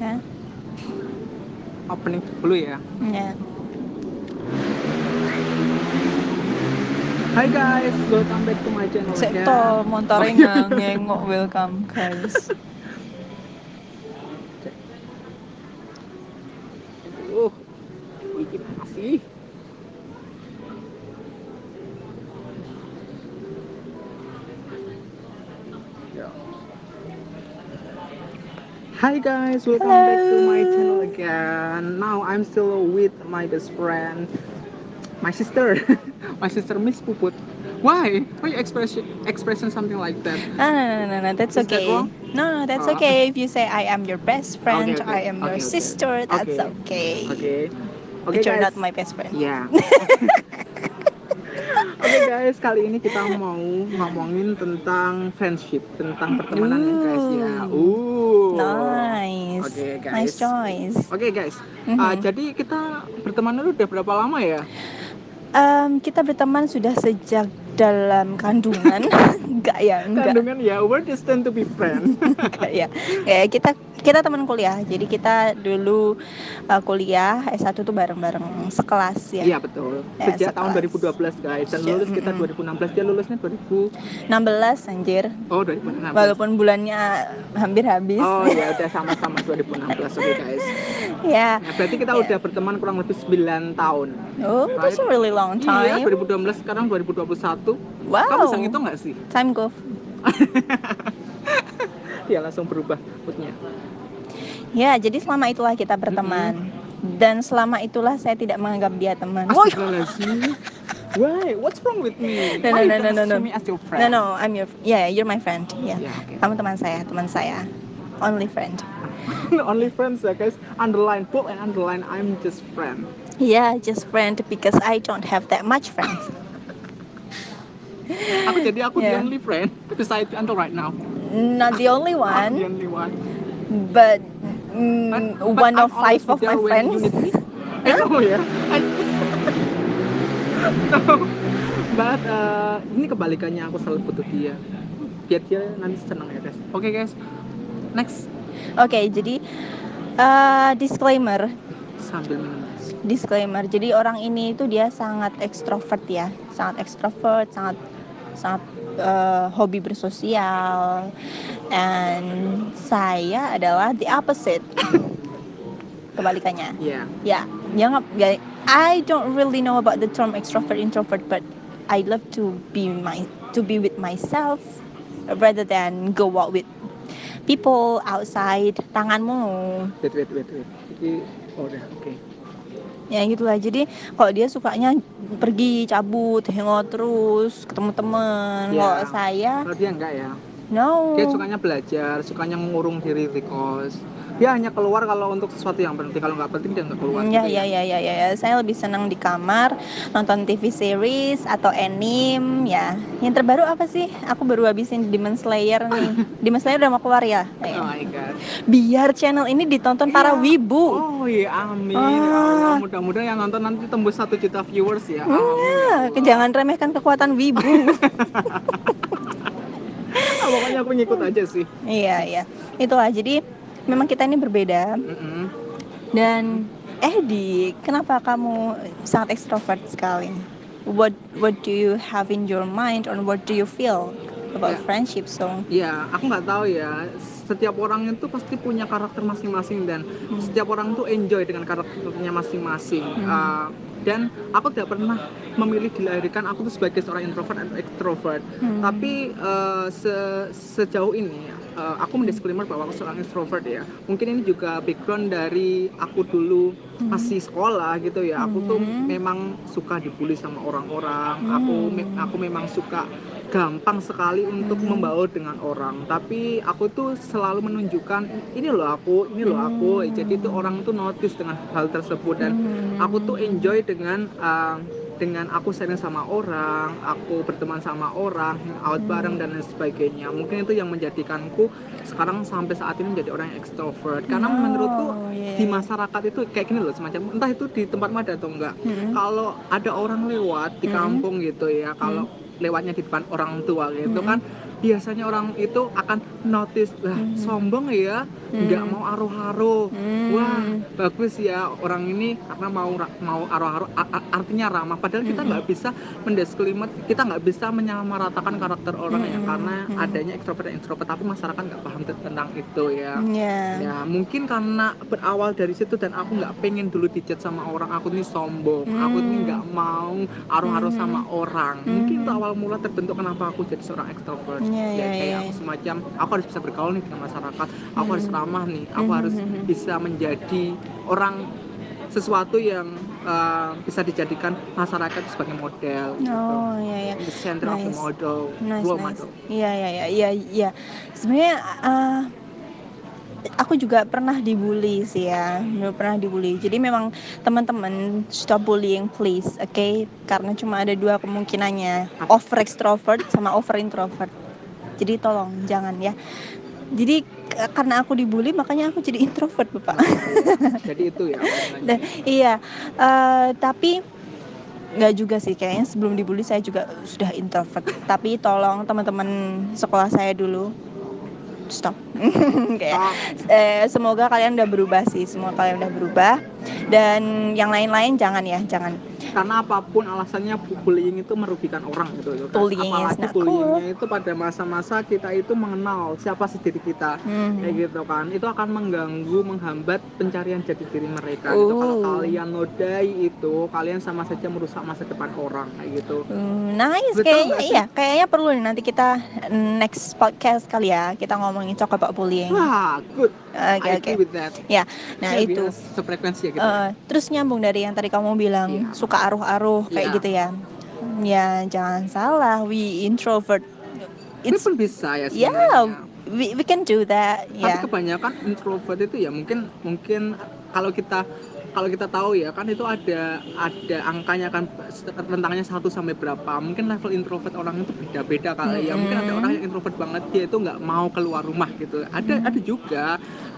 Ya. opening dulu ya Ya. Hai guys welcome back to my channel to motornya Oh, iya. ngengok welcome guys. Hi guys, welcome back to my channel again. Now I'm still with my best friend, my sister, my sister Miss Puput. Why? Why you expression expression something like that? No, no, no, no, no, that's Is that okay. wrong? No, no, that's Oh. okay. If you say I am your best friend, okay. I am your Okay, okay. sister, that's Okay. okay. Okay. But you're not my best friend. Ya. Oke guys, kali ini kita mau ngomongin tentang friendship, tentang pertemanan ya guys ya. Uh. Nice. Oke, guys. Nice choice. Oke guys, Mhm. uh, jadi kita berteman dulu udah berapa lama ya? Em, kita berteman sudah sejak dalam kandungan. enggak ya, enggak. Kandungan ya, we're destined to be friends. Enggak ya. Ya, kita kita teman kuliah. Jadi kita dulu uh, kuliah S1 tuh bareng-bareng sekelas ya. Iya betul. Ya, Sejak tahun sekelas. 2012 guys, dan lulus kita mm-mm. 2016, dia lulusnya 2000 16 anjir. Oh 2016. Walaupun bulannya hampir habis. Oh ya udah sama-sama 2016 oke guys. ya. Nah, berarti kita Ya. udah berteman kurang lebih 9 tahun. Oh, that's a really long Iya, time. 2012 sekarang 2021. Wow. Kamu bisa ngitung nggak sih? Time go. Dia langsung berubah moodnya. Ya, jadi selama itulah kita berteman. Dan selama itulah saya tidak menganggap dia teman. Astagfirullahaladzim. Why? What's wrong with me? No, no, no, no, no, no. me as your friend? No, no, I'm your yeah, you're my friend. Yeah. Ya, oke. Kamu teman saya, teman saya. Only friend. Only friends ya guys. Underline bold and underline I'm just friend. Yeah, just friend because I don't have that much friends. Aku jadi aku the Yeah. only friend beside until right now. Not the only I'm the one, only one. but mm, But- but one I'm of five of my friends. know ya. But uh, ini kebalikannya aku selalu butuh dia. Biar dia nanti senang ya guys. Oke guys. Next. Oke, jadi uh, disclaimer, Sambil minum. disclaimer. Jadi orang ini itu dia sangat ekstrovert ya, sangat ekstrovert, sangat sangat uh, hobi bersosial. And saya adalah the opposite. Kebalikannya. Iya. Ya, yang ya, I don't really know about the term extrovert introvert, but I love to be my to be with myself rather than go out with people outside. Tanganmu, Wait wait wait wait. Jadi oh oke. Ya gitulah. Jadi kalau dia sukanya pergi cabut, hangout terus, ketemu temen. Ya. Kalau saya, dia enggak ya. No. Dia sukanya belajar, sukanya mengurung diri di kos. Dia hanya keluar kalau untuk sesuatu yang penting. Kalau nggak penting dia nggak keluar. Hmm, Ya, gitu ya, ya, ya, ya, ya. Saya lebih senang di kamar nonton TV series atau anime ya. Yang terbaru apa sih? Aku baru habisin Demon Slayer nih. Demon Slayer udah mau keluar ya? Eh, Oh my god. Biar channel ini ditonton para Iya. wibu. Oh iya, amin. Ah. Ya Allah, mudah-mudahan yang nonton nanti tembus satu juta viewers ya. Ya, Amin. jangan remehkan kekuatan wibu. Ah, pokoknya aku ngikut aja sih. iya, iya. Itulah. Jadi memang kita ini berbeda Mm-mm. dan eh di kenapa kamu sangat ekstrovert sekali? What what do you have in your mind or what do you feel about Ya. friendship so? Iya, aku nggak tahu ya. Setiap orang itu pasti punya karakter masing-masing dan Hmm. setiap orang tuh enjoy dengan karakternya masing-masing. Hmm. Uh, dan aku tidak pernah memilih dilahirkan aku tuh sebagai seorang introvert atau extrovert. Hmm. Tapi uh, se- sejauh ini uh, aku mendisklaimer bahwa aku seorang introvert ya. Mungkin ini juga background dari aku dulu Hmm. masih sekolah gitu ya. Aku tuh Hmm. memang suka dibully sama orang-orang. Aku me- Hmm. aku memang suka gampang sekali untuk Hmm. membaur dengan orang. Tapi aku tuh selalu menunjukkan ini loh aku, ini loh aku. Hmm. Jadi tuh orang tuh notice dengan hal tersebut dan Hmm. aku tuh enjoy dengan uh, dengan aku sharing sama orang, aku berteman sama orang, out Hmm. bareng dan lain sebagainya. Mungkin itu yang menjadikanku sekarang sampai saat ini menjadi orang yang extrovert. Karena Oh, menurutku iya, di iya. masyarakat itu kayak gini loh semacam entah itu di tempat ada atau enggak. Hmm. Kalau ada orang lewat di Hmm. kampung gitu ya, kalau lewatnya di depan orang tua gitu kan biasanya orang itu akan notice lah Mhm. sombong ya nggak Mhm. mau aruh-aruh Hmm. wah bagus ya orang ini karena mau mau aruh-aruh a- a- artinya ramah padahal kita Mhm. nggak bisa mendeskrimat kita nggak bisa menyamaratakan karakter orang ya Mhm. karena adanya ekstrovert dan introvert tapi masyarakat nggak paham tentang itu ya Ya. Ya mungkin karena berawal dari situ dan aku nggak pengen dulu dicat sama orang aku ini sombong, aku ini Hmm. nggak mau aruh-aruh Hmm. sama orang. Mungkin itu Hmm. awal mula terbentuk kenapa aku jadi seorang extrovert. Iya, ya iya, kayak iya. aku semacam aku harus bisa bergaul nih dengan masyarakat, aku harus Hmm. ramah nih, aku Hmm, harus hmm, bisa menjadi orang sesuatu yang uh, bisa dijadikan masyarakat sebagai model. gitu. Oh ya ya. The center of the Nice. model, Nice, role nice. model. Iya, iya, iya, iya, iya. Sebenarnya uh, aku juga pernah dibully sih ya, pernah dibully. Jadi memang teman-teman stop bullying please, oke? Karena cuma ada dua kemungkinannya, over extrovert sama over introvert. Jadi tolong jangan ya. Jadi karena aku dibully makanya aku jadi introvert, Bapak. Jadi itu ya. Dan iya, eh, tapi nggak juga sih kayaknya sebelum dibully saya juga sudah introvert. Tapi tolong teman-teman sekolah saya dulu stop. Kayak eh, semoga kalian udah berubah sih, semoga kalian udah berubah. Dan yang lain-lain jangan ya, jangan. Karena apa pun alasannya bu- bullying itu merugikan orang gitu loh kan. Apalagi bullyingnya itu pada masa-masa kita itu mengenal siapa sih diri kita Hmm. kayak gitu kan itu akan mengganggu menghambat pencarian jati diri mereka gitu. kalau Oh. kalian nodai itu kalian sama saja merusak masa depan orang kayak gitu Hmm, nice Betul kayaknya iya kayaknya perlu nih nanti kita next podcast kali ya kita ngomongin about bullying wah good Oke with that nah Ya, itu sefrekuensi ya gitu Eh, terus nyambung dari yang tadi kamu bilang Iya. suka aruh-aruh kayak Iya. gitu ya. Ya jangan salah, we introvert. It's pun bisa ya yeah, sebenarnya we, we can do that. tapi Ya. kebanyakan introvert itu ya mungkin mungkin kalau kita kalau kita tahu ya kan itu ada ada angkanya kan rentangnya 1 sampai berapa mungkin level introvert orang itu beda-beda kali ya mungkin ada orang yang introvert banget dia itu nggak mau keluar rumah gitu ada Mm. ada juga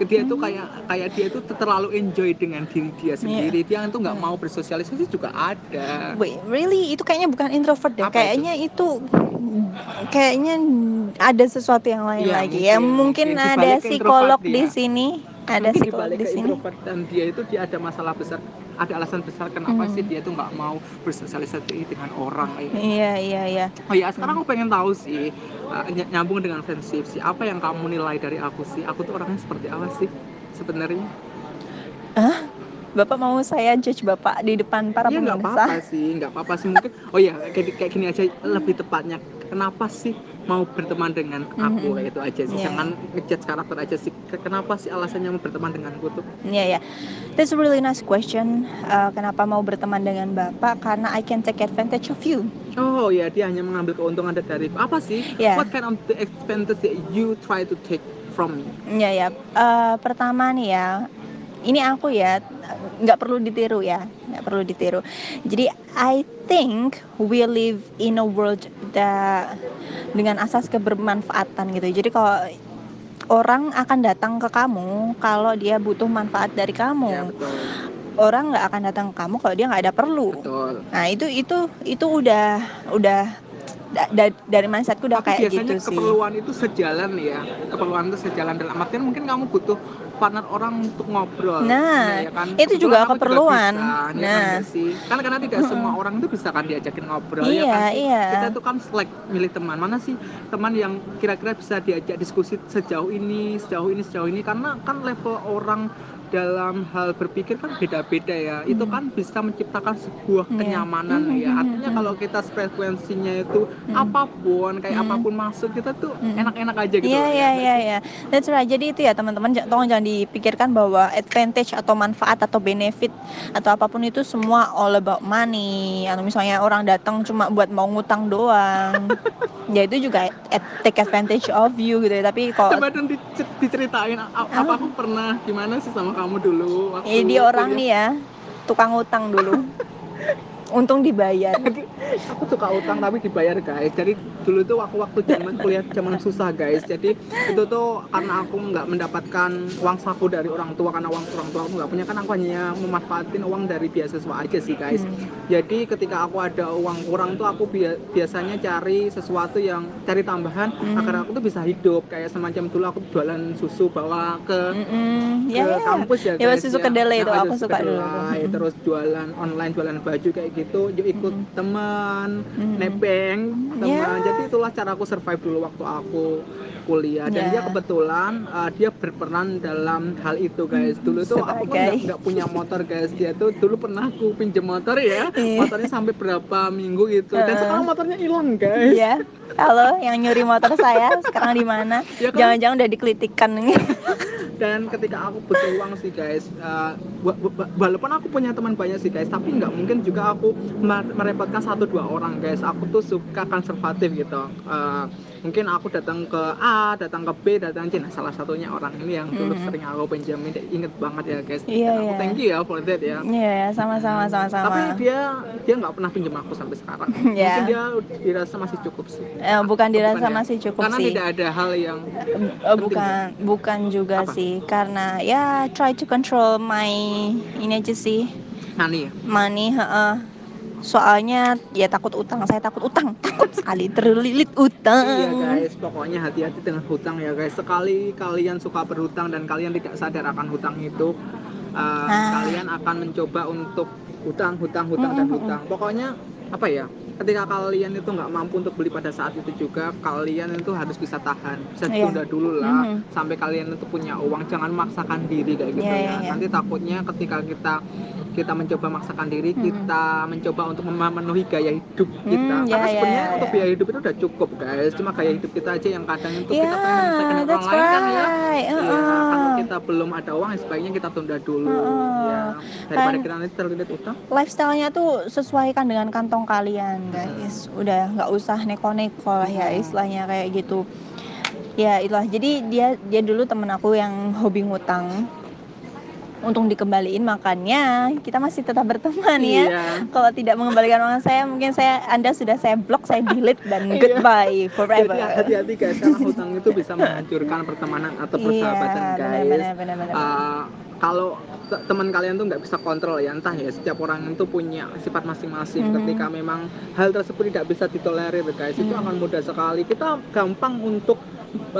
dia itu kayak kayak dia itu terlalu enjoy dengan diri dia sendiri dia itu nggak mau bersosialisasi juga ada Wait, really itu kayaknya bukan introvert deh. Apa itu? kayaknya itu? kayaknya ada sesuatu yang lain Iya, lagi ya. mungkin. Mungkin Mungkin ada psikolog di sini. Ada mungkin dibalik di ke sini. introvert dan dia itu dia ada masalah besar ada alasan besar kenapa Mm. sih dia tuh nggak mau bersosialisasi dengan orang kayak gitu. Iya iya iya. Oh ya, sekarang aku pengen tahu sih uh, ny- nyambung dengan friendship sih. Apa yang kamu nilai dari aku sih? Aku tuh orangnya seperti apa sih sebenarnya? Bapak mau saya judge bapak di depan para ya nggak pemirsa? apa-apa sih, nggak apa-apa sih mungkin. Oh ya, kayak, kayak gini aja lebih tepatnya. Kenapa sih mau berteman dengan aku Mhm. kayak itu aja sih? Iya. Jangan ngejudge karakter aja sih. Ke- Kenapa sih alasannya mau berteman denganku tuh? Iya ya, that's a really nice question. Uh, kenapa mau berteman dengan bapak? Karena I can take advantage of you. Oh ya, dia hanya mengambil keuntungan dari apa sih? Ya. What kind of the advantage that you try to take from me? Iya ya. Uh, pertama nih ya, ini aku ya nggak perlu ditiru ya, nggak perlu ditiru. Jadi I think we live in a world that dengan asas kebermanfaatan gitu. Jadi kalau orang akan datang ke kamu kalau dia butuh manfaat dari kamu. Ya betul, Orang nggak akan datang ke kamu kalau dia nggak ada perlu. betul. Nah itu itu itu udah udah da- da- dari mindsetku udah Tapi kayak biasanya gitu sih. keperluan itu sejalan ya. Keperluan itu sejalan dalam artian mungkin kamu butuh partner orang untuk ngobrol. Nah, ya kan? itu juga keperluan. bisa, ya kan Nah. sih? Kan karena tidak semua orang itu bisa kan diajakin ngobrol ya Iya, kan? iya. Kita tuh kan select milih teman. Mana sih teman yang kira-kira bisa diajak diskusi sejauh ini, sejauh ini, sejauh ini karena kan level orang dalam hal berpikir kan beda-beda ya. Itu Hmm. kan bisa menciptakan sebuah Iya. kenyamanan Hmm, ya. hmm, Artinya hmm, kalau kita frekuensinya itu Hmm. apa pun kayak Hmm. apa pun masuk kita tuh Hmm. enak-enak aja gitu. Iya iya ya. iya iya. That's right. Jadi itu ya teman-teman tolong jangan dipikirkan bahwa advantage atau manfaat atau benefit atau apa pun itu semua all about money. Atau misalnya orang datang cuma buat mau ngutang doang. ya itu juga at- take advantage of you gitu ya. Tapi kalau Coba dong dic- diceritain apa aku pernah gimana sih sama kamu dulu waktu eh, dia orang kuliah? nih ya tukang utang dulu. untung dibayar aku suka utang tapi dibayar guys jadi dulu tuh aku waktu zaman kuliah zaman susah guys jadi itu tuh karena aku nggak mendapatkan uang saku dari orang tua karena uang orang tua aku nggak punya kan aku hanya memanfaatin uang dari beasiswa aja sih guys Hmm. jadi ketika aku ada uang kurang tuh aku bia- biasanya cari sesuatu yang cari tambahan Hmm. agar aku tuh bisa hidup kayak semacam dulu aku jualan susu bawa ke Mm-mm. ke ya ya kampus ya Ya, guys susu kedelai itu, Nah, aku suka dulu. terus jualan online jualan baju kayak gitu ikut Mm. teman Mm. nebeng teman Ya. jadi itulah cara aku survive dulu waktu aku kuliah dan Ya. dia kebetulan uh, dia berperan dalam hal itu guys dulu tuh aku kan nggak punya motor guys dia tuh dulu pernah aku pinjem motor ya Iya. motornya sampai berapa minggu gitu dan Uh. sekarang motornya hilang guys Iya. Halo, yang nyuri motor saya sekarang di mana? Ya kan? Jangan-jangan udah dikelitikan dan ketika aku butuh uang sih guys uh, wa- wa- walaupun aku punya teman banyak sih guys tapi nggak mungkin juga aku mer- merepotkan satu dua orang guys aku tuh suka konservatif gitu Uh, mungkin aku datang ke A datang ke B datang C nah salah satunya orang ini yang dulu Mhm. sering aku pinjamin inget banget ya guys Iya, Dan aku iya. thank you ya for that ya Iya, ya, sama-sama sama-sama. tapi dia dia nggak pernah pinjam aku sampai sekarang Ya. mungkin dia dirasa masih cukup sih Eh, bukan dirasa Bukan ya? masih cukup karena sih. tidak ada hal yang Eh, bukan bukan juga Apa? sih karena ya try to control my ini aja sih money heeh. soalnya ya takut utang saya takut utang takut sekali terlilit utang Iya guys, pokoknya hati-hati dengan hutang ya guys. Sekali kalian suka berhutang dan kalian tidak sadar akan hutang itu, uh, Ah. kalian akan mencoba untuk hutang, hutang, hutang dan Mm-mm. hutang. Pokoknya apa ya? Ketika kalian itu nggak mampu untuk beli pada saat itu juga, kalian itu harus bisa tahan, bisa Iya. tunda dulu lah, Mhm. sampai kalian itu punya uang. Jangan maksakan diri kayak gitu Iya, ya. iya, iya. Nanti takutnya ketika kita kita mencoba maksakan diri, Mhm. kita mencoba untuk memenuhi gaya hidup kita. Hmm, Karena iya, sebenarnya iya, untuk iya. biaya hidup itu udah cukup guys. Cuma gaya hidup kita aja yang kadang itu Iya, kita pengen menyelesaikan orang that's lain kan ya. right. Iya, Heeh. kalau kita belum ada uang ya sebaiknya kita tunda dulu Heeh. ya. Daripada Kan- kita nanti terlilit utang. lifestyle-nya tuh sesuaikan dengan kantong kalian guys. Udah nggak usah neko-neko lah ya Hmm. istilahnya kayak gitu. Ya itulah. Jadi dia dia dulu temen aku yang hobi ngutang untung dikembaliin makanya kita masih tetap berteman ya Iya. kalau tidak mengembalikan uang saya mungkin saya anda sudah saya blok saya delete dan Iya. goodbye forever Jadi hati-hati guys, karena hutang itu bisa menghancurkan pertemanan atau persahabatan iya guys. benar benar benar Uh, kalau te- teman kalian tuh nggak bisa kontrol ya entah ya setiap orang itu punya sifat masing-masing Mhm. ketika memang hal tersebut tidak bisa ditolerir guys itu Mhm. akan mudah sekali kita gampang untuk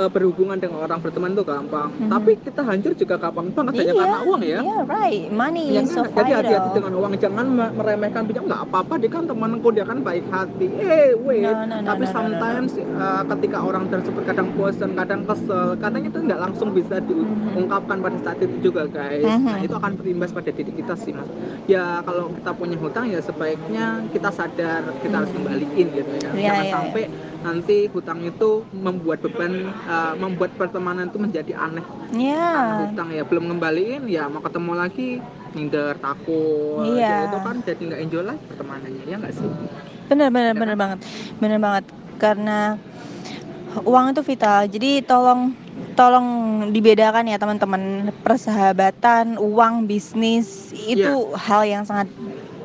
berhubungan dengan orang berteman tuh gampang Mhm. tapi kita hancur juga gampang banget hanya karena uang ya iya right money Ya is so? Jadi hati-hati dengan uang, jangan me- meremehkan pinjam nggak apa-apa. Dia kan temanku, dia kan baik hati. Eh, wait. No, no, no, Tapi no, no, no, no. sometimes uh, ketika orang tersebut kadang bosan, kadang kesel, kadang itu nggak langsung bisa diungkapkan pada saat itu juga, guys. Mhm. Nah, itu akan berimbas pada diri kita sih, mas. Ya kalau kita punya hutang ya sebaiknya kita sadar kita harus kembaliin gitu ya. Iya, jangan iya, sampai nanti hutang itu membuat beban, uh, membuat pertemanan itu menjadi aneh. Iya. karena hutang ya belum ngembaliin ya mau ketemu lagi minder takut. Iya. Ya, itu kan jadi nggak enjoy lagi pertemanannya ya nggak sih? Bener bener Ya bener kan? banget bener banget. Karena uang itu vital. Jadi tolong tolong dibedakan ya teman-teman. Persahabatan uang bisnis itu hal yang sangat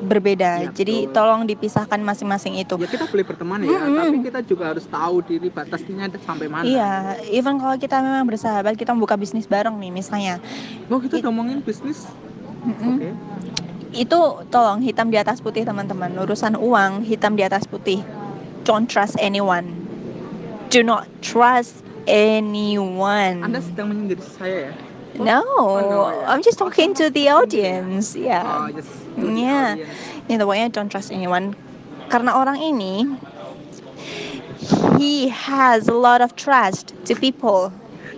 berbeda. Iya, jadi betul. tolong dipisahkan masing-masing itu. Ya kita boleh berteman ya Mm-mm. tapi kita juga harus tahu diri batasnya sampai mana. Iya even kalau kita memang bersahabat kita buka bisnis bareng nih misalnya. Oh kita udah ngomongin bisnis? Mm-mm. oke. Itu tolong hitam di atas putih teman-teman. Urusan uang hitam di atas putih. Don't trust anyone. Do not trust anyone. Anda sedang menyindir saya ya? No, Oh, no, ya. I'm just talking to the audience oh yeah to the ini pokoknya don't trust anyone. Karena orang ini he has a lot of trust to people.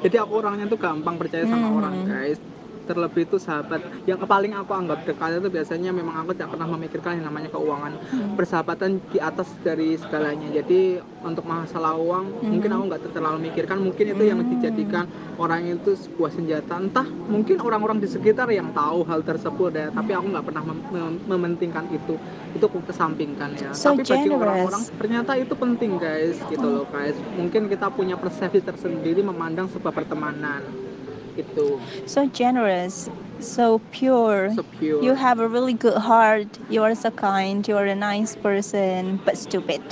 Jadi aku orangnya tuh gampang percaya sama Hmm. orang guys terlebih itu sahabat. Yang paling aku anggap dekat itu biasanya memang aku tidak pernah memikirkan yang namanya keuangan. Hmm. persahabatan di atas dari segalanya. Jadi untuk masalah uang Mhm. mungkin aku nggak terlalu mikirkan. Mungkin itu yang Hmm. dijadikan orang itu sebuah senjata. Entah mungkin orang-orang di sekitar yang tahu hal tersebut ya. Tapi aku nggak pernah mem- mem- mementingkan itu. Itu aku kesampingkan ya. So tapi bagi orang-orang ternyata itu penting guys. Gitu loh guys. Mungkin kita punya persepsi tersendiri memandang sebuah pertemanan itu so generous so pure. so pure You have a really good heart. You are so kind. You are a nice person, but stupid.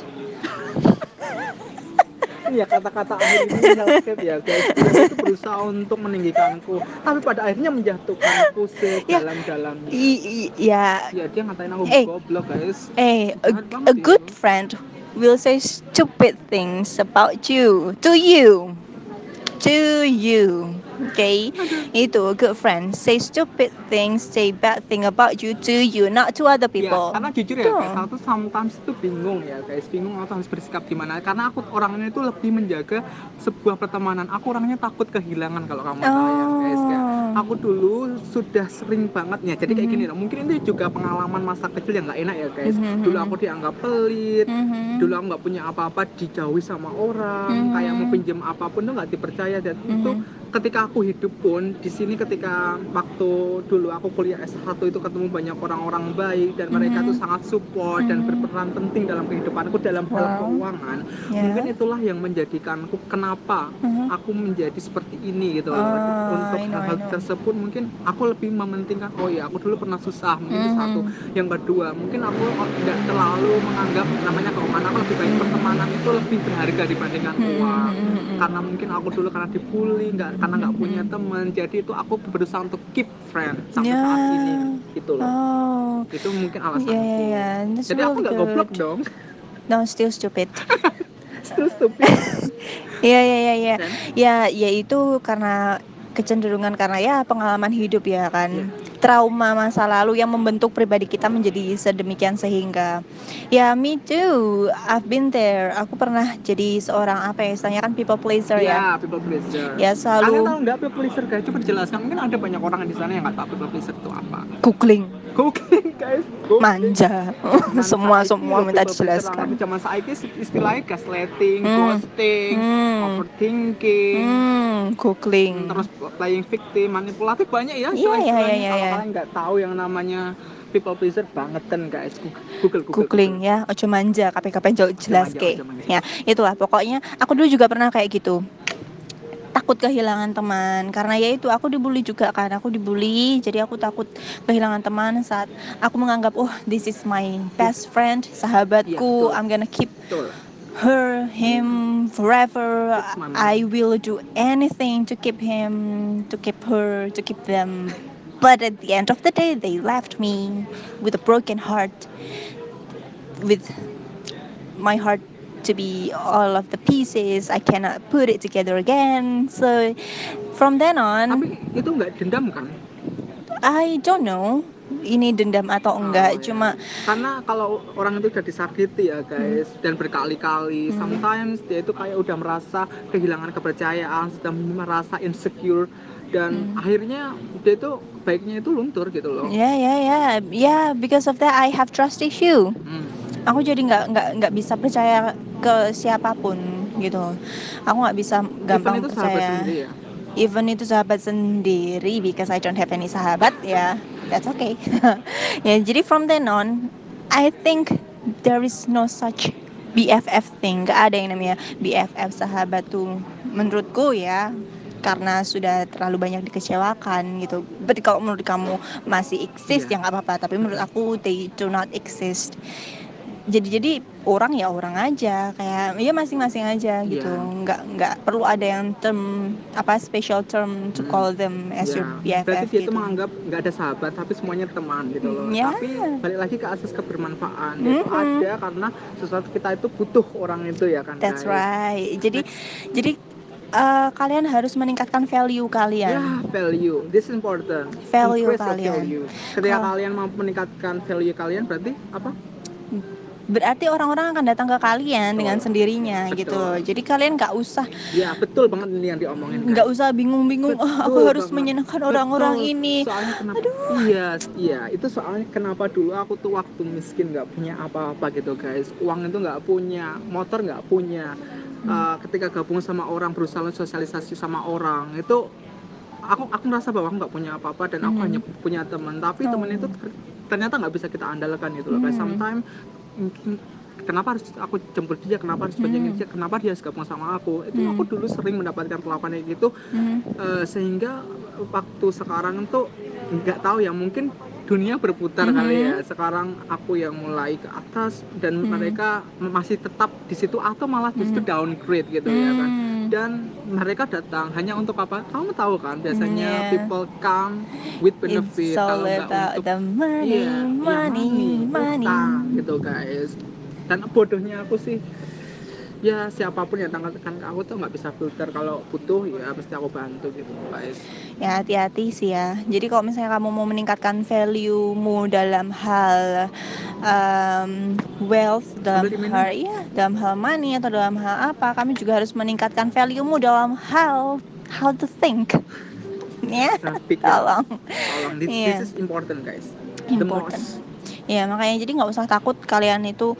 ya kata-kata akhir ini sakit ya guys itu berusaha untuk meninggikanku tapi pada akhirnya menjatuhkanku sedalam-dalamnya I- i- yeah. ya dia ngatain aku Eh. goblok guys Hey, a, a ya. good friend will say stupid things about you to you. To you. Okay? Itu good friend. Say stupid things, say bad thing about you to you, not to other Ya, people. karena jujur ya Tuh. guys, aku tuh sometimes itu bingung ya guys, bingung aku harus bersikap gimana. Karena aku orangnya itu lebih menjaga sebuah pertemanan. Aku orangnya takut kehilangan kalau kamu tahu ya guys. Ya. Aku dulu sudah sering banget ya. Jadi kayak Mhm. gini, loh. mungkin itu juga pengalaman masa kecil yang nggak enak ya guys. Mhm. Dulu aku dianggap pelit, Mhm. dulu aku nggak punya apa-apa dijauhi sama orang Mhm. kayak mau pinjam apa pun tuh nggak dipercaya dan itu Mhm. ketika aku hidup pun di sini ketika waktu dulu aku kuliah S1 itu ketemu banyak orang-orang baik dan mereka Mhm. tuh sangat support dan Mhm. berperan penting dalam kehidupanku dalam hal Wow. keuangan Ya. mungkin itulah yang menjadikanku kenapa Mhm. aku menjadi seperti ini gitu loh. Oh, untuk hal-hal Tersebut mungkin aku lebih mementingkan oh ya aku dulu pernah susah mungkin itu Mhm. satu yang kedua mungkin aku nggak terlalu menganggap namanya keuangan aku lebih baik pertemanan itu lebih berharga dibandingkan Mhm, uang mhm, mhm. karena mungkin aku dulu karena dibully nggak karena nggak punya Mhm. teman jadi itu aku berusaha untuk keep friend sampai Ya. saat ini gitu loh Oh. itu mungkin alasanku Yeah, yeah, yeah. Jadi aku nggak goblok dong No, still stupid. terus stupid Iya, iya, iya, iya. Ya, ya itu karena kecenderungan karena ya pengalaman hidup ya kan. Iya. Trauma masa lalu yang membentuk pribadi kita menjadi sedemikian sehingga ya me too. I've been there. Aku pernah jadi seorang apa ya istilahnya kan people pleaser ya. ya people pleaser Ya kalian selalu tahu nggak people pleaser guys coba dijelaskan mungkin ada banyak orang di sana yang nggak tahu people pleaser itu apa googling, Googling guys Googling. manja. Semua semua minta dijelaskan. zaman saiki istilahnya gaslighting, Hmm. ghosting, Hmm. overthinking, Hmm, googling. terus playing victim, manipulatif banyak ya Iya, istilah-istilahnya. iya, iya, Kalau iya. nggak tahu yang namanya people pleaser bangetan guys, Google Google. googling ya ojo manja KPKP jauh jelas manja, ke ojo manja. ya itulah pokoknya aku dulu juga pernah kayak gitu takut kehilangan teman karena ya itu aku dibully juga kan aku dibully jadi aku takut kehilangan teman saat aku menganggap oh this is my best friend sahabatku Iya. I'm gonna keep Betul. her him forever. I will do anything to keep him to keep her to keep them but at the end of the day they left me with a broken heart with my heart to be all of the pieces I cannot put it together again so from then on Tapi itu nggak dendam kan? I don't know ini dendam atau enggak Oh, ya. cuma karena kalau orang itu udah disakiti ya guys dan berkali-kali Hmm. sometimes dia itu kayak udah merasa kehilangan kepercayaan sudah merasa insecure dan Hmm. akhirnya dia itu baiknya itu luntur gitu loh ya ya ya ya because of that I have trust issue Hmm. Aku jadi nggak nggak nggak bisa percaya ke siapa pun gitu aku nggak bisa gampang Even itu percaya sendiri ya even itu sahabat sendiri because I don't have any sahabat ya that's okay ya jadi from then on I think there is no such BFF thing gak ada yang namanya BFF sahabat tuh menurutku ya karena sudah terlalu banyak dikecewakan gitu. Berarti kalau menurut kamu masih exist Iya. ya nggak apa-apa. Tapi menurut aku they do not exist. Jadi jadi orang ya orang aja kayak ya masing-masing aja gitu. Iya. Nggak nggak perlu ada yang term apa special term to Hmm. call them as your Ya, BFF berarti dia itu menganggap nggak ada sahabat tapi semuanya teman gitu loh Ya. tapi balik lagi ke asas kebermanfaatan itu Mhm. ada karena sesuatu kita itu butuh orang itu ya kan That's guys? right. Jadi jadi eh, kalian harus meningkatkan value kalian. Ya, value. This is important. Value Increase kalian. value. Ketika Kalau- kalian mau meningkatkan value kalian berarti apa? Berarti orang-orang akan datang ke kalian dengan Betul. sendirinya Betul. gitu. Jadi kalian nggak usah Ya, betul banget ini yang diomongin. guys. nggak usah bingung-bingung. Oh, aku Betul harus banget. menyenangkan orang-orang ini. Soalnya kenapa? Iya, iya. Itu soalnya kenapa dulu aku tuh waktu miskin nggak punya apa-apa gitu guys. Uang itu nggak punya, motor nggak punya. Hmm. Uh, ketika gabung sama orang, berusaha sosialisasi sama orang itu aku aku merasa bahwa aku nggak punya apa-apa dan aku Hmm. hanya punya teman. Tapi teman Oh. itu ter- ternyata nggak bisa kita andalkan gitu loh. Kayak Hmm. sometimes mungkin kenapa harus aku jemput dia kenapa harus boncengin Hmm. dia kenapa dia harus gabung sama aku itu Hmm. aku dulu sering mendapatkan perlakuan kayak gitu Mhm. Eh, sehingga waktu sekarang tuh nggak tahu ya mungkin dunia berputar Mhm. kali ya sekarang aku yang mulai ke atas dan Mhm. mereka masih tetap di situ atau malah justru Mhm. downgrade gitu ya kan Hmm. dan mereka datang hanya untuk apa kamu tahu kan biasanya Yeah. people come with benefit It's all kalau about untuk the money, Iya, iya, money, money. utang gitu guys dan bodohnya aku sih ya siapa pun yang tangankan ke aku tuh nggak bisa filter kalau butuh ya mesti aku bantu gitu guys Ya hati-hati sih ya. Jadi kalau misalnya kamu mau meningkatkan value-mu dalam hal um, wealth, dalam hal ya, dalam hal money atau dalam hal apa, kami juga harus meningkatkan value-mu dalam hal how to think. ya, pikir tolong. tolong this, Iya. this is important guys the Important. most Ya makanya jadi nggak usah takut kalian itu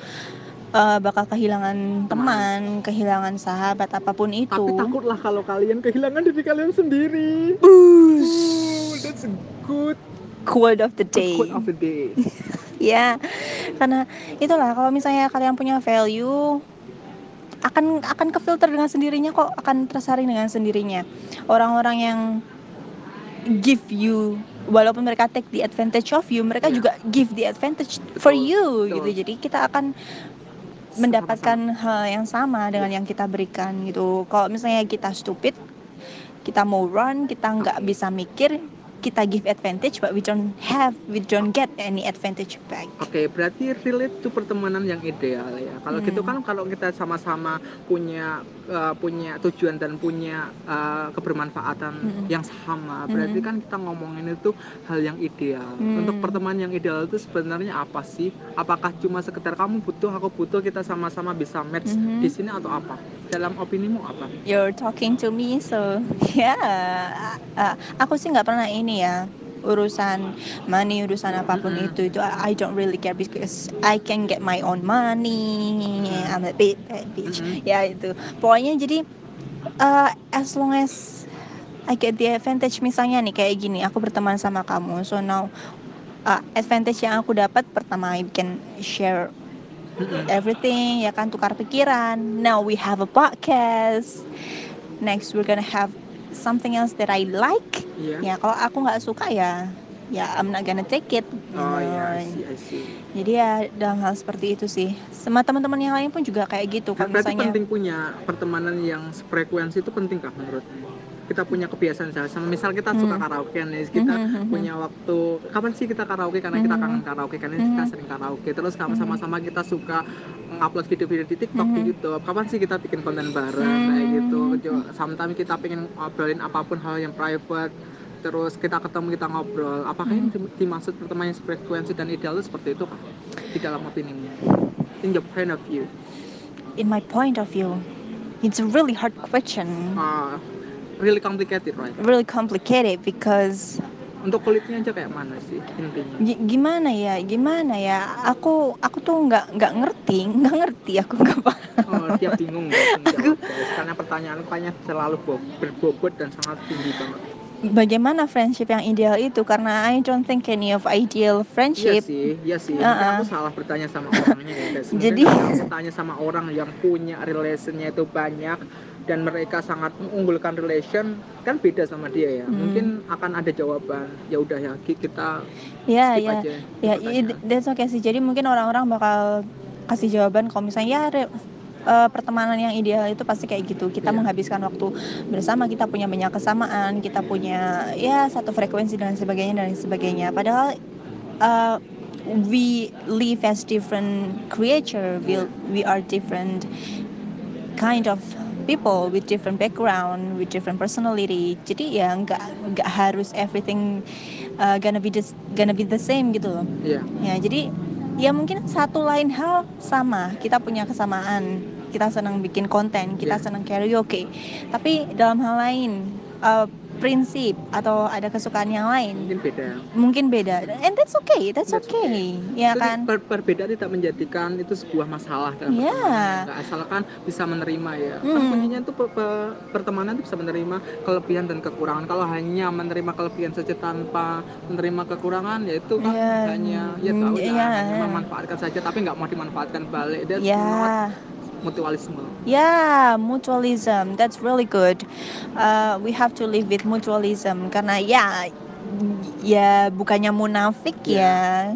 uh, bakal kehilangan teman, kehilangan sahabat apa pun itu. tapi takutlah kalau kalian kehilangan diri kalian sendiri Ooh, that's a good Quote of the day. quote of the day Ya, karena itulah kalau misalnya kalian punya value akan akan kefilter dengan sendirinya kok, akan tersaring dengan sendirinya. Orang-orang yang give you walaupun mereka take the advantage of you, mereka Iya. juga give the advantage for you betul. gitu. Jadi kita akan mendapatkan hal yang sama dengan yang kita berikan gitu. Kalau misalnya kita stupid, kita mau run, kita nggak bisa mikir, kita give advantage, but we don't have, we don't get any advantage back. Oke, berarti relate to pertemanan yang ideal ya. Kalau Hmm. gitu kan kalau kita sama-sama punya uh, punya tujuan dan punya uh, kebermanfaatan Hmm. yang sama, berarti Hmm. kan kita ngomongin itu hal yang ideal. Hmm. Untuk pertemanan yang ideal itu sebenarnya apa sih? Apakah cuma sekedar kamu butuh, aku butuh, kita sama-sama bisa match Mhm. di sini atau apa? Dalam opinimu apa? You're talking to me, so ya, uh, aku sih nggak pernah ini ya urusan money urusan apa pun Mm-mm. itu itu I don't really care because I can get my own money I'm a bit bad bitch Mm-mm. ya itu pokoknya jadi uh, as long as I get the advantage misalnya nih kayak gini aku berteman sama kamu so now uh, advantage yang aku dapat pertama I can share Mm-mm. everything ya kan tukar pikiran now we have a podcast next we're gonna have something else that I like Iya. ya kalau aku nggak suka ya ya I'm not gonna take it Oh iya, I see, I see. jadi ya dalam hal seperti itu sih sama teman-teman yang lain pun juga kayak gitu kalau Berarti misalnya penting punya pertemanan yang frekuensi itu penting kah menurut? Kita punya kebiasaan sama misal kita suka Hmm. karaoke nih, kita Mhm, mhm. punya waktu kapan sih kita karaoke? Karena kita Mhm. kangen karaoke karena kita Mhm. sering karaoke. Terus sama-sama kita suka ngupload video-video di TikTok di Mhm. YouTube kapan sih kita bikin konten bareng? Mhm. kayak gitu. Jo- sometimes kita pengen ngobrolin apa pun hal yang private terus kita ketemu kita ngobrol. Apakah yang dim- dimaksud pertemanan yang frekuensi dan ideal itu seperti itu kah di dalam opinimu. In your point of view. In my point of view it's a really hard question. Ah, really complicated right? Really complicated because untuk kulitnya aja kayak mana sih intinya? Gi- gimana ya gimana ya? Aku aku tuh nggak nggak ngerti nggak ngerti aku nggak paham. Oh dia bingung menjawab, guys. karena pertanyaan pertanyaan selalu bo- berbobot dan sangat tinggi banget. Bagaimana friendship yang ideal itu? Karena I don't think any of ideal iya friendship sih iya sih. Mungkin Uh-uh. aku salah bertanya sama orangnya ya Jadi- kalau aku tanya sama orang yang punya relationnya itu banyak dan mereka sangat mengunggulkan relation kan beda sama dia ya. Hmm. mungkin akan ada jawaban. Ya udah ya ki- kita ya skip ya. aja ya pertanyaan. i- that's okay sih. Jadi mungkin orang-orang bakal kasih jawaban kalau misalnya ya re- eh, pertemanan yang ideal itu pasti kayak gitu. Kita Iya. menghabiskan waktu bersama kita punya banyak kesamaan kita punya ya satu frekuensi dan sebagainya dan sebagainya. Padahal eh, we live as different creature. We, we are different kind of people with different background with different personality. Jadi ya nggak nggak harus everything uh, gonna be this, gonna be the same gitu loh. Iya. Ya jadi ya mungkin satu lain hal sama. Kita punya kesamaan. Kita senang bikin konten kita Iya. senang karaoke. Tapi dalam hal lain uh, prinsip atau ada kesukaan yang lain? Mungkin beda. Mungkin beda. And that's okay that's, That's okay, ya Itu kan? per- perbedaan tidak menjadikan itu sebuah masalah dalam Iya. pertemanan. Asalkan bisa menerima ya. Hmm. kuncinya itu pe- pe- pertemanan itu bisa menerima kelebihan dan kekurangan. Kalau hanya menerima kelebihan saja tanpa menerima kekurangan ya itu kan Iya. hanya ya tahu ya iya. hanya memanfaatkan saja tapi nggak mau dimanfaatkan balik. That's not mutualisme Yeah, mutualism. That's really good. Uh, we have to live with mutualism karena ya ya bukannya munafik ya.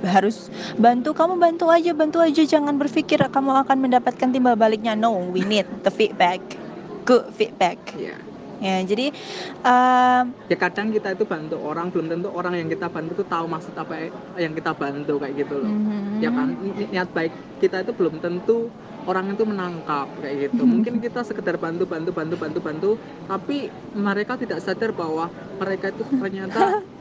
Harus bantu kamu bantu aja bantu aja jangan berpikir kamu akan mendapatkan timbal baliknya. No, we need the feedback. Good feedback. ya Ya, jadi um, ya kadang kita itu bantu orang belum tentu orang yang kita bantu itu tahu maksud apa yang kita bantu kayak gitu loh. Mhm. ya kan? Ni- niat baik kita itu belum tentu orang itu menangkap kayak gitu. Mungkin kita sekedar bantu bantu bantu bantu bantu tapi mereka tidak sadar bahwa mereka itu ternyata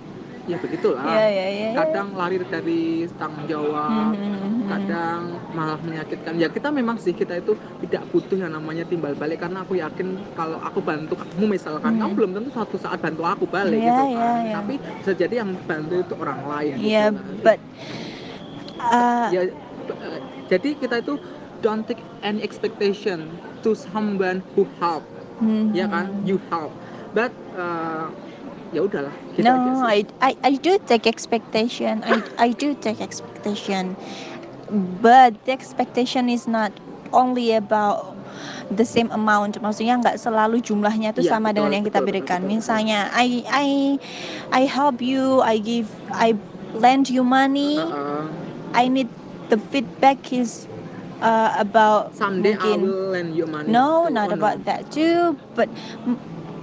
ya begitulah Ya, ya, ya. ya. kadang lari dari tanggung jawab Mhm. kadang malah menyakitkan ya kita memang sih kita itu tidak butuh yang namanya timbal balik karena aku yakin kalau aku bantu kamu misalkan Hmm. kamu belum tentu suatu saat bantu aku balik Iya, gitu kan iya. tapi bisa jadi yang bantu itu orang lain gitu Yeah, lah. but uh, ya jadi kita itu don't take any expectation to someone who help mhm. ya kan you help but eh, ya udahlah gitu aja no, sih. I, I I do take expectation. I I do take expectation, but the expectation is not only about the same amount. Maksudnya nggak selalu jumlahnya itu Iya, sama betul, dengan yang kita betul, berikan. betul, betul. Misalnya, I I I help you. I give I lend you money. Heeh. I need the feedback is uh, about someday I mungkin will lend you money No, too. not Oh, no. about that too. But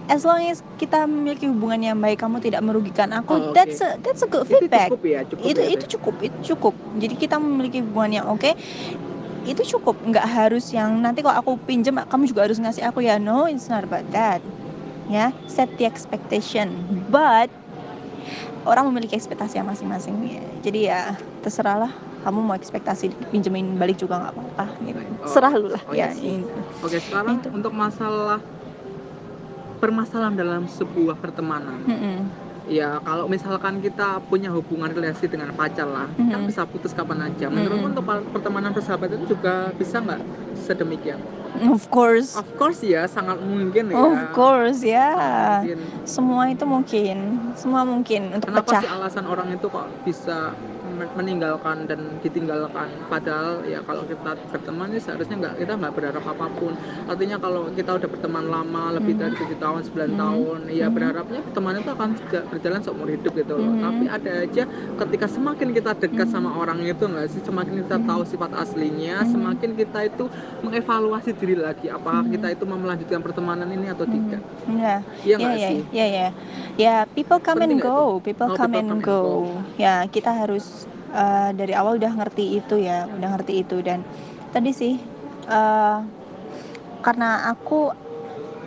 as long as kita memiliki hubungan yang baik, kamu tidak merugikan aku. Oh, oke. That's a that's a good itu feedback. cukup ya cukup Itu ya, itu cukup, itu cukup. Jadi kita memiliki hubungan yang oke. Itu cukup. Nggak harus yang nanti kalau aku pinjam, kamu juga harus ngasih aku ya. No, it's not about that. Ya, set the expectation. But orang memiliki ekspektasi yang masing-masing. Ya. Jadi ya terserahlah. Kamu mau ekspektasi pinjemin balik juga nggak apa-apa. Gitu. Oh, Serah lu lah. oh, ya. iya sih. itu. Oke, sekarang Itu. untuk masalah permasalahan dalam sebuah pertemanan. Mm-mm. Ya, kalau misalkan kita punya hubungan relasi dengan pacar lah, kan Mhm. bisa putus kapan aja. Menurutmu Mhm. untuk pa- pertemanan persahabatan itu juga bisa nggak sedemikian? Of course. Of course ya, sangat mungkin ya. Of course, ya. Mungkin. Semua itu mungkin, semua mungkin untuk Kenapa pecah. sih alasan orang itu kok bisa men- meninggalkan dan ditinggalkan? Padahal ya kalau kita berteman ya seharusnya nggak kita nggak berharap apa pun. Artinya kalau kita udah berteman lama lebih Mhm. dari tujuh tahun, 9 Mhm. tahun, ya Mhm. berharapnya pertemanan itu akan juga berjalan seumur hidup gitu loh. Mhm. Tapi ada aja ketika semakin kita dekat Mhm. sama orang itu nggak sih, semakin kita Mhm. tahu sifat aslinya, semakin kita itu mengevaluasi diri lagi apakah Mhm. kita itu mau melanjutkan pertemanan ini atau Mhm. tidak. Ya, Iya ya, ya, ya, ya. Ya, people come Penting and go, people Oh, come people and come and go. go. Ya, kita harus uh, dari awal udah ngerti itu ya, udah ngerti itu dan tadi sih uh, karena aku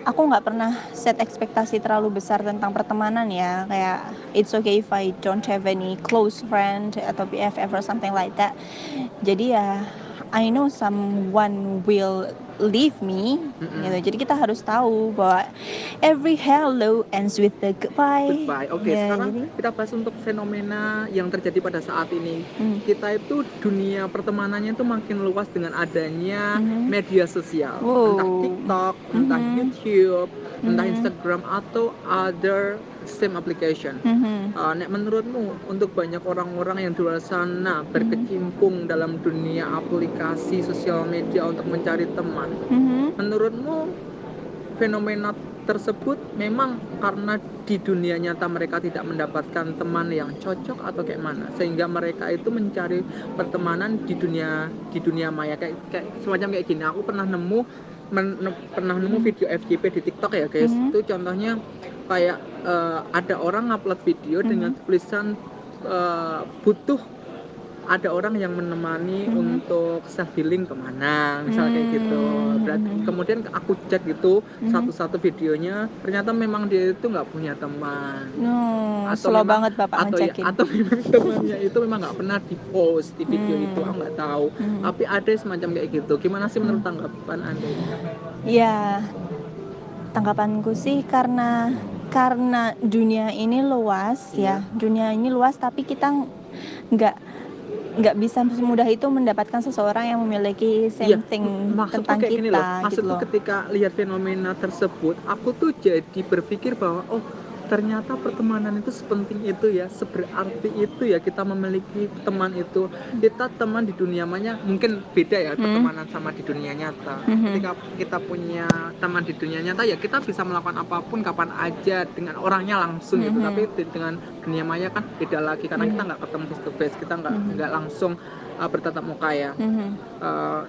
aku nggak pernah set ekspektasi terlalu besar tentang pertemanan ya kayak it's okay if I don't have any close friend atau BFF or something like that jadi ya I know someone will leave me Mm-mm. gitu jadi kita harus tahu bahwa every hello ends with the goodbye Goodbye. Oke, Ya, sekarang jadi- kita bahas untuk fenomena yang terjadi pada saat ini. Hmm. Kita itu dunia pertemanannya itu makin luas dengan adanya Mhm. media sosial, Wow. entah TikTok, entah Mhm. YouTube, entah Mhm. Instagram atau other same application. Mhm. Uh, Nek menurutmu untuk banyak orang-orang yang di luar sana berkecimpung dalam dunia aplikasi sosial media untuk mencari teman, Mhm. menurutmu fenomena tersebut memang karena di dunia nyata mereka tidak mendapatkan teman yang cocok atau kayak mana sehingga mereka itu mencari pertemanan di dunia di dunia maya kayak, kayak semacam kayak gini aku pernah nemu men- pernah nemu video FYP di TikTok ya guys Mhm. itu contohnya kayak eh, ada orang ngupload video dengan Mhm. tulisan eh, butuh ada orang yang menemani Mhm. untuk self healing ke mana misalnya kayak gitu Hmm. Berarti, kemudian aku cek gitu Mhm. satu-satu videonya ternyata memang dia itu nggak punya teman No, Atau slow memang- banget bapak atau ya, ngecekin. atau memang temannya itu memang nggak pernah di post di video Hmm. itu aku nggak tahu Mhm. tapi ada semacam kayak gitu gimana sih menurut Hmm. tanggapan anda? Ya, tanggapanku sih karena karena dunia ini luas Iya. ya dunia ini luas tapi kita nggak nggak bisa semudah itu mendapatkan seseorang yang memiliki same Iya, thing maksudku tentang kayak kita gini loh gitu loh ketika lihat fenomena tersebut aku tuh jadi berpikir bahwa oh ternyata pertemanan itu sepenting itu ya seberarti itu ya kita memiliki teman itu kita teman di dunia maya mungkin beda ya Hmm. pertemanan sama di dunia nyata Mhm. ketika kita punya teman di dunia nyata ya kita bisa melakukan apa pun kapan aja dengan orangnya langsung gitu Mhm. tapi di- dengan dunia maya kan beda lagi karena kita Mhm. nggak ketemu face to face kita nggak Mhm. nggak langsung uh, bertatap muka ya Mhm. Eh,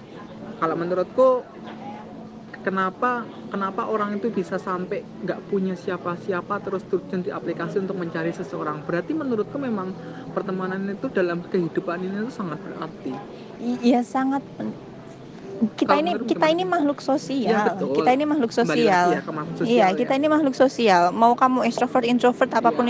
kalau menurutku kenapa kenapa orang itu bisa sampai nggak punya siapa-siapa terus terjun di aplikasi untuk mencari seseorang berarti menurutku memang pertemanan itu dalam kehidupan ini itu sangat berarti Iya sangat kita Kalau ini menurut kita ini makhluk sosial Iya, betul. kita ini makhluk lagi sosial ya iya ya. kita ini makhluk sosial mau kamu extrovert introvert apa pun Iya. itu